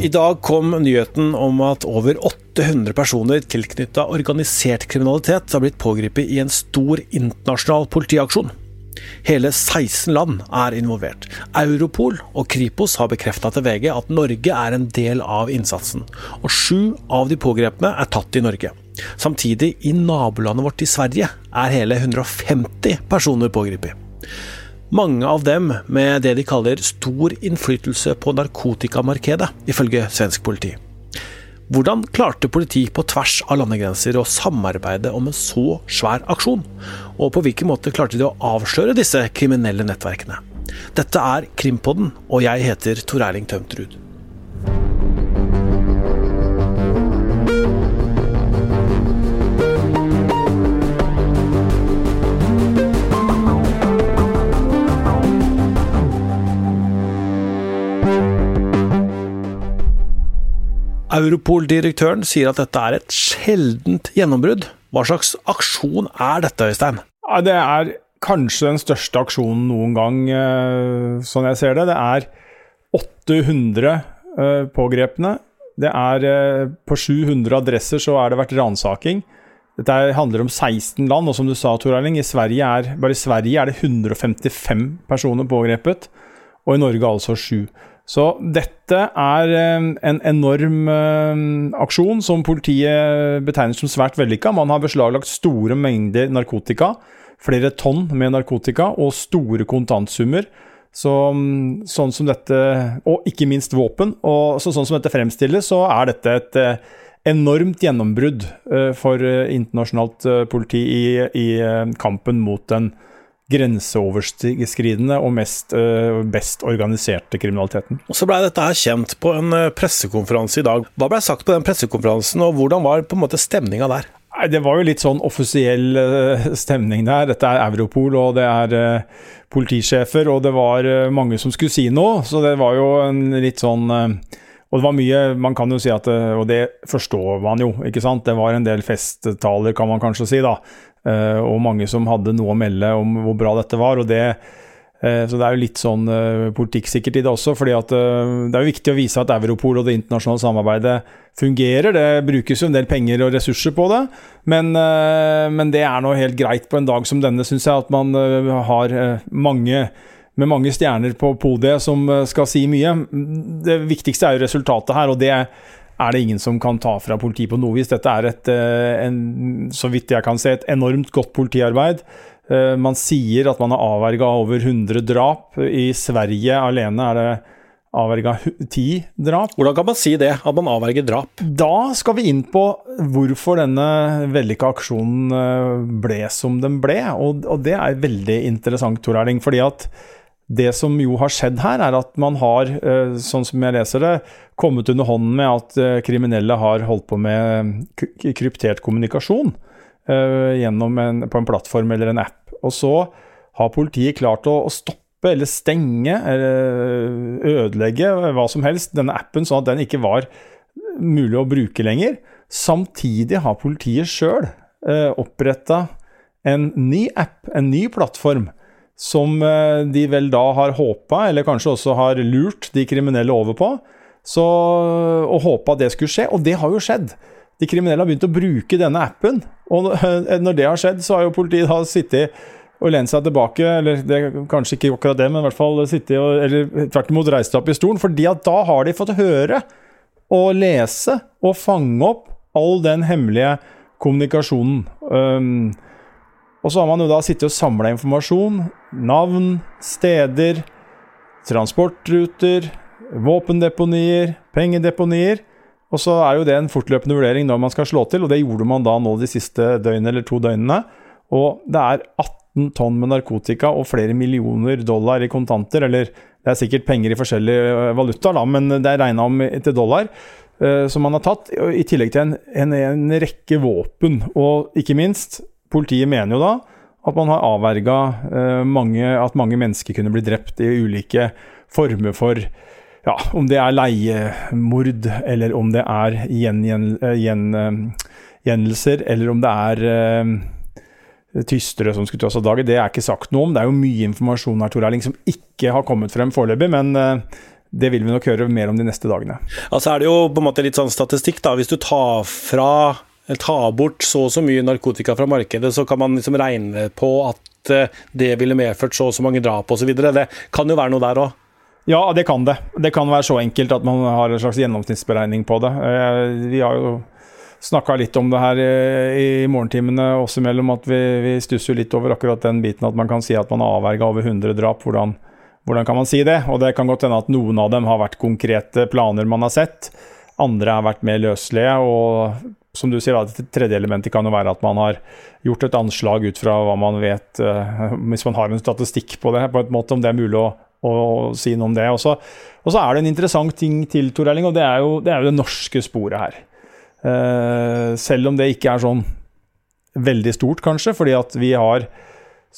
I dag kom nyheten om at over 800 personer tilknytta organisert kriminalitet har blitt pågrepet i en stor internasjonal politiaksjon. Hele 16 land er involvert. Europol og Kripos har bekrefta til VG at Norge er en del av innsatsen. Og sju av de pågrepne er tatt i Norge. Samtidig, i nabolandet vårt i Sverige, er hele 150 personer pågrepet. Mange av dem med det de kaller stor innflytelse på narkotikamarkedet, ifølge svensk politi. Hvordan klarte politi på tvers av landegrenser å samarbeide om en så svær aksjon? Og på hvilken måte klarte de å avsløre disse kriminelle nettverkene? Dette er Krimpodden, og jeg heter Tor Erling Tømtrud. Europol-direktøren sier at dette er et sjeldent gjennombrudd. Hva slags aksjon er dette, Øystein? Det er kanskje den største aksjonen noen gang, eh, sånn jeg ser det. Det er 800 eh, pågrepne. Det er eh, På 700 adresser så er det vært ransaking. Dette handler om 16 land, og som du sa, Tor Erling, i Sverige er, bare i Sverige er det 155 personer pågrepet, og i Norge altså 7. Så dette er eh, en enorm eh, aksjon som politiet betegner som svært vellykka. Man har beslaglagt store mengder narkotika, flere tonn med narkotika og store kontantsummer. Så, mm, sånn som dette, og ikke minst våpen. Og så, sånn som dette fremstilles, så er dette et eh, enormt gjennombrudd for internasjonalt politi i, i kampen mot den grenseoverskridende og mest, uh, best organiserte kriminaliteten. Og Så blei dette her kjent på en uh, pressekonferanse i dag. Hva blei sagt på den pressekonferansen, og hvordan var på en måte stemninga der? Det var jo litt sånn offisiell uh, stemning der. Dette er Europol, og det er politisjefer, og det var mange som skulle si noe. Så det var jo en litt sånn og det var mye Man kan jo si at Og det forstår man jo, ikke sant. Det var en del festtaler, kan man kanskje si, da. Eh, og mange som hadde noe å melde om hvor bra dette var. og det eh, så det er jo litt sånn uh, politikk sikkert i det også. fordi at Det er jo viktig å vise at Europol og det internasjonale samarbeidet fungerer. Det brukes jo en del penger og ressurser på det, men, men det er nå helt greit på en dag som denne, syns jeg. At man har mange med mange stjerner på podiet som skal si mye. Det viktigste er jo resultatet her, og det er det ingen som kan ta fra politiet på noe vis. Dette er et, eh, en, så vidt jeg kan se, et enormt godt politiarbeid. Eh, man sier at man har avverga over 100 drap. I Sverige alene er det avverga ti drap. Hvordan kan man si det, at man avverger drap? Da skal vi inn på hvorfor denne vellykka aksjonen eh, ble som den ble. Og, og det er veldig interessant, Tor Erling. fordi at det som jo har skjedd her, er at man har, eh, sånn som jeg leser det, kommet under hånden med at eh, kriminelle har holdt på med kryptert kommunikasjon gjennom en, på en plattform eller en app. Og så har politiet klart å, å stoppe eller stenge eller ødelegge hva som helst denne appen, sånn at den ikke var mulig å bruke lenger. Samtidig har politiet sjøl oppretta en ny app, en ny plattform, som eh, de vel da har håpa, eller kanskje også har lurt de kriminelle over på, så, og håpa det skulle skje. Og det har jo skjedd. De kriminelle har begynt å bruke denne appen. Og når det har skjedd, så har jo politiet da sittet og lent seg tilbake, eller det, kanskje ikke akkurat det, men i hvert fall sittet og Eller tvert imot reist seg opp i stolen, fordi at da har de fått høre og lese og fange opp all den hemmelige kommunikasjonen. Um, og så har man jo da sittet og samla informasjon. Navn, steder, transportruter, våpendeponier, pengedeponier. Og så er jo det en fortløpende vurdering når man skal slå til, og det gjorde man da nå de siste døgnene eller to døgnene. Og det er 18 tonn med narkotika og flere millioner dollar i kontanter, eller det er sikkert penger i forskjellige valuta, da, men det er regna om til dollar, uh, som man har tatt. I tillegg til en, en, en rekke våpen, og ikke minst Politiet mener jo da at man har avverga eh, at mange mennesker kunne bli drept i ulike former for ja, om det er leiemord, eller om det er gjengjeldelser, gjen, eh, eller om det er uh, tystere som skulle ta seg av dagen. Det er ikke sagt noe om. Det er jo mye informasjon her, Tor Erling, som ikke har kommet frem foreløpig. Men uh, det vil vi nok høre mer om de neste dagene. Altså er det jo på en måte litt sånn statistikk, da. Hvis du tar fra eller tar bort så og så mye narkotika fra markedet, så kan man liksom regne på at eh, det ville medført så og så mange drap osv. Det kan jo være noe der òg? Ja, det kan det. Det kan være så enkelt at man har en slags gjennomsnittsberegning på det. Eh, vi har jo snakka litt om det her eh, i morgentimene oss imellom, at vi, vi stusser litt over akkurat den biten at man kan si at man har avverga over 100 drap. Hvordan, hvordan kan man si det? Og det kan godt hende at noen av dem har vært konkrete planer man har sett. Andre har vært mer løselige. og som du sier, det tredje elementet kan jo være at man har gjort et anslag ut fra hva man vet, uh, hvis man har en statistikk på det, på en måte, om det er mulig å, å, å si noe om det. Og så, og så, er det en interessant ting til, Tor Erling, og det er, jo, det er, jo, det norske sporet her. Uh, selv om det ikke er sånn veldig stort, kanskje, fordi at vi har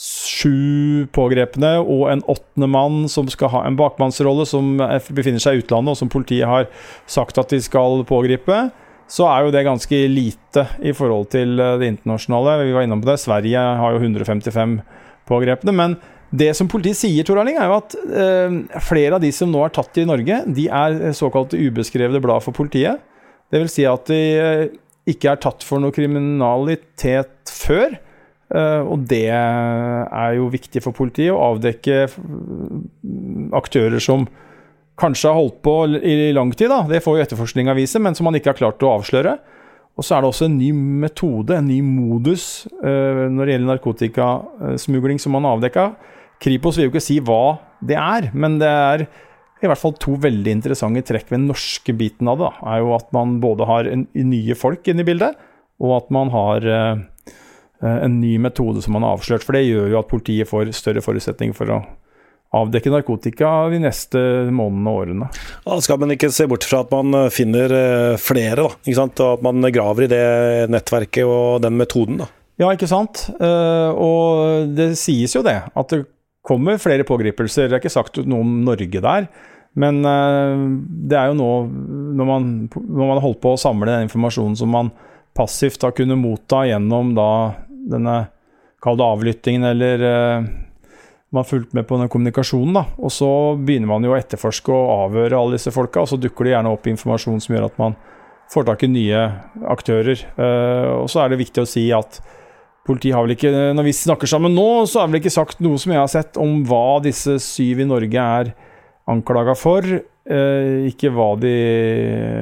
sju pågrepne og en åttende mann som skal ha en bakmannsrolle, som befinner seg i utlandet, og som politiet har sagt at de skal pågripe så er jo det ganske lite i forhold til eh, det internasjonale. Vi var innom på det. Sverige har jo 155 pågrepne. Men det som politiet sier, Tor Erling, er jo at eh, flere av de som nå er tatt i Norge, de er såkalte ubeskrevne blad for politiet. Det vil si at de eh, ikke er tatt for noe kriminalitet før. Uh, og det er jo viktig for politiet, å avdekke aktører som kanskje har holdt på i lang tid, da. det får jo etterforskninga vise, men som man ikke har klart å avsløre. Og så er det også en ny metode, en ny modus, uh, når det gjelder narkotikasmugling som man har avdekka. Kripos vil jo ikke si hva det er, men det er i hvert fall to veldig interessante trekk ved den norske biten av det. Da. er jo At man både har en, nye folk inne i bildet, og at man har uh, en ny metode som man har avslørt. For det gjør jo at politiet får større forutsetninger for å avdekke narkotika de neste månedene og årene. Da skal man ikke se bort fra at man eh, finner eh, flere, da, ikke sant? og at man graver i det nettverket og den metoden. Da. Ja, ikke sant. Eh, og det sies jo det, at det kommer flere pågripelser. Det er ikke sagt noe om Norge der. Men det er jo nå, når man, når man har holdt på å samle den informasjonen som man passivt har kunnet motta gjennom da denne Kall det avlyttingen eller man har fulgt med på den kommunikasjonen. da, Og så begynner man jo å etterforske og avhøre alle disse folka, og så dukker det gjerne opp informasjon som gjør at man får tak i nye aktører. Uh, og så er det viktig å si at politiet har vel ikke Når vi snakker sammen nå, så er vel ikke sagt noe som jeg har sett om hva disse syv i Norge er anklaga for. Uh, ikke hva de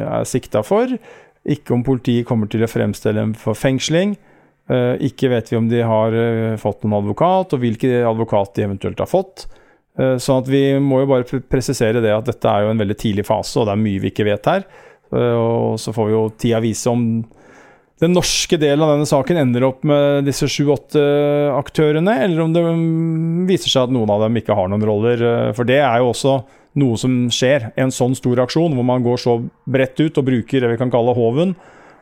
er sikta for. Ikke om politiet kommer til å fremstille dem for fengsling. Eh, ikke vet vi om de har eh, fått noen advokat, og hvilken advokat de eventuelt har fått. Sånn at vi må jo bare presisere det at dette er jo en veldig tidlig fase, og det er mye vi ikke vet her. Og så får vi jo tida vise om den norske delen av denne saken ender opp med disse sju-åtte aktørene, eller om det mm, viser seg at noen av dem ikke har noen roller. For det er jo også noe som skjer. En sånn stor aksjon hvor man går så bredt ut og bruker det vi kan kalle hoven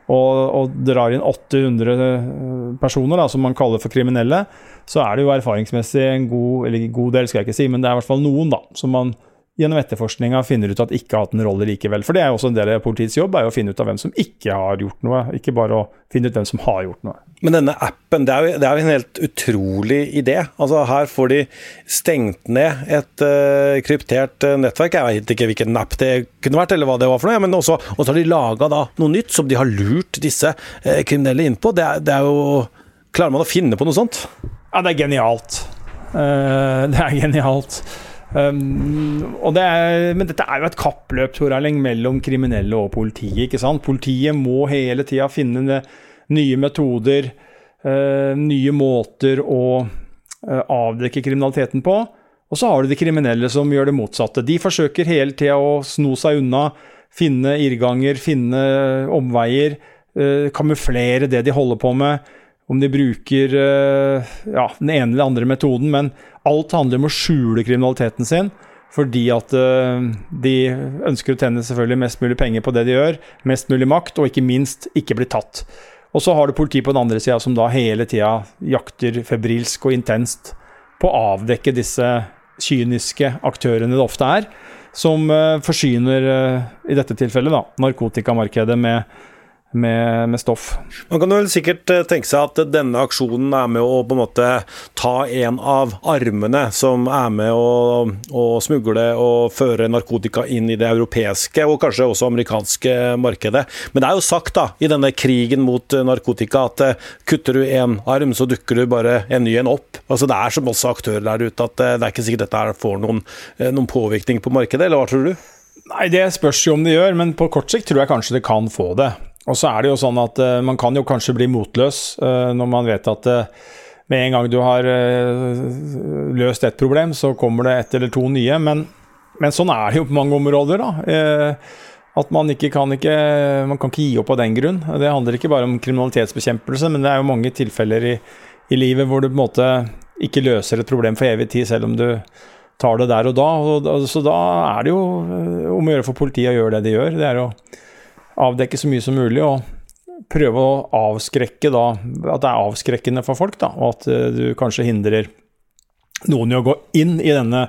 og, og, drar inn 800 eh, personer, da, som man kaller for kriminelle, så er det jo erfaringsmessig en god, eller god del, skal jeg ikke si, men det er i hvert fall noen da, som man gjennom etterforskninga finner ut at ikke har hatt en rolle likevel. For det er jo også en del av politiets jobb, er jo å finne ut av hvem som ikke har gjort noe, ikke bare å finne ut hvem som har gjort noe. Men denne appen, det er jo, det er jo en helt utrolig idé. Altså Her får de stengt ned et uh, kryptert uh, nettverk. Jeg vet ikke hvilken app det kunne vært, eller hva det var for noe. Men også, og så har de laga noe nytt som de har lurt disse uh, kriminelle inn på. Det er, det er jo Klarer man å finne på noe sånt? Ja, det er genialt. det er genialt. Um, er, men dette er jo et kappløp Tor Erling, mellom kriminelle og politiet. ikke sant? Politiet må hele tida finne nye metoder, uh, nye måter å uh, avdekke kriminaliteten på. Og så har du de kriminelle som gjør det motsatte. De forsøker hele tida å sno seg unna, finne irrganger, finne omveier, uh, kamuflere det de holder på med om de bruker ja, den ene eller andre metoden, men Alt handler om å skjule kriminaliteten sin. Fordi at uh, de ønsker å tjene selvfølgelig mest mulig penger på det de gjør. Mest mulig makt, og ikke minst ikke bli tatt. Og så har du politiet på den andre sida som da hele tida jakter febrilsk og intenst på å avdekke disse kyniske aktørene det ofte er, som uh, forsyner, uh, i dette tilfellet, da, narkotikamarkedet med med, med, stoff. Man kan vel sikkert eh, tenke seg at denne aksjonen er med å på en måte ta en av armene som er med å, å smugle og føre narkotika inn i det europeiske og kanskje også amerikanske markedet. Men det er jo sagt da, i denne krigen mot narkotika at eh, kutter du en arm, så dukker du bare en ny en opp. Altså Det er som også aktører der ute at eh, det er ikke sikkert dette får noen, noen påvirkning på markedet, eller hva tror du? Nei, Det spørs jo om det gjør, men på kort sikt tror jeg kanskje det kan få det. Og så er det jo sånn at uh, man kan jo kanskje bli motløs uh, når man vet at uh, med en gang du har løst et problem, så kommer det ett eller to nye. Men, men, sånn er det jo på mange områder, da. at man ikke kan ikke Man kan ikke gi opp av den grunn. Det handler ikke bare om kriminalitetsbekjempelse, men det er jo mange tilfeller i, i livet hvor du på en måte ikke løser et problem for evig tid, selv om du tar det der og da. Og, så da er det jo om å gjøre for politiet å gjøre det de gjør. Det er å avdekke så mye som mulig. og prøve å avskrekke da, at det er avskrekkende for folk, da, og at uh, du kanskje hindrer noen i å gå inn i denne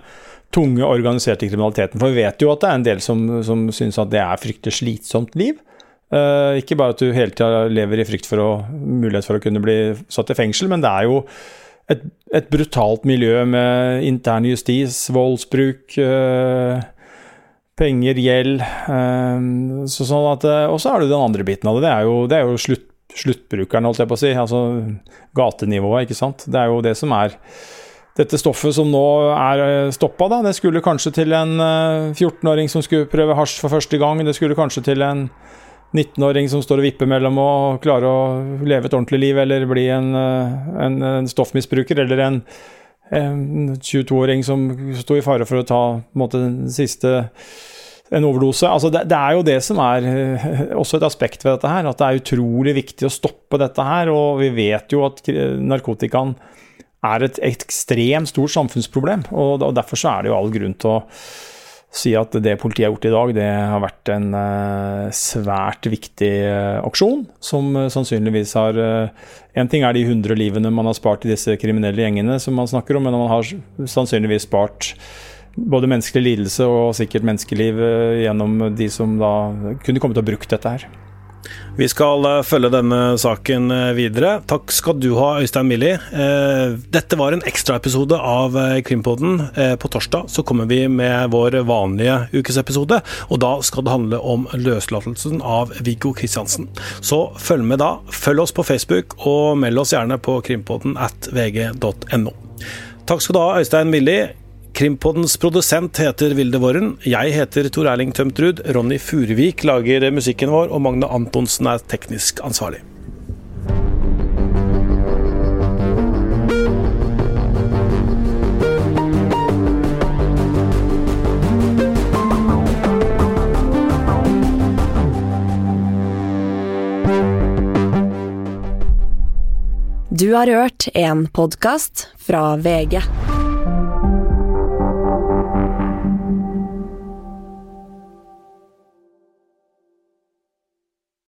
tunge, organiserte kriminaliteten. For vi vet jo at det er en del som, som syns at det er fryktelig slitsomt liv. Uh, ikke bare at du hele tida lever i frykt for å, mulighet for å kunne bli satt i fengsel, men det er jo et, et brutalt miljø med intern justis, voldsbruk. Uh, penger, gjeld. Ehm, så sånn at, eh, og så er det den andre biten av det. Det er jo, det er jo slutt, sluttbrukeren, holdt jeg på å si. Altså gatenivået, ikke sant. Det er jo det som er dette stoffet som nå er eh, stoppa, da. Det skulle kanskje til en 14-åring eh, som skulle prøve hasj for første gang. Det skulle kanskje til en 19-åring som står og vipper mellom å klare å leve et ordentlig liv, eller bli en, en, en stoffmisbruker, eller en 22-åring som sto i fare for å ta måte, den siste en overdose. Altså det, det, er jo det som er eh, også et aspekt ved dette her, at det er utrolig viktig å stoppe dette her. Og vi vet jo at narkotikaen er et ekstremt stort samfunnsproblem. Og derfor så er det jo all grunn til å si at det politiet har gjort i dag, det har vært en uh, svært viktig uh, aksjon, som uh, sannsynligvis har En ting er de 100 livene man har spart i disse kriminelle gjengene som man snakker om, men man har sannsynligvis spart både menneskelig lidelse og sikkert menneskeliv eh, gjennom de som da kunne komme til å bruke dette her. Vi skal eh, følge denne saken eh, videre. Takk skal du ha, Øystein Millie. Dette var en ekstraepisode av Krimpodden. På torsdag så kommer vi med vår vanlige ukesepisode, og da skal det handle om løslatelsen av Viggo Kristiansen. Så følg med da. Følg oss på Facebook, og meld oss gjerne på krimpodden at vg.no. Takk skal du ha, Øystein Millie. Krimpoddens produsent heter Vilde Worren. Jeg heter Tor Erling Tømtrud. Ronny Furuvik lager musikken vår, og Magne Antonsen er teknisk ansvarlig. Du har hørt en podkast fra VG.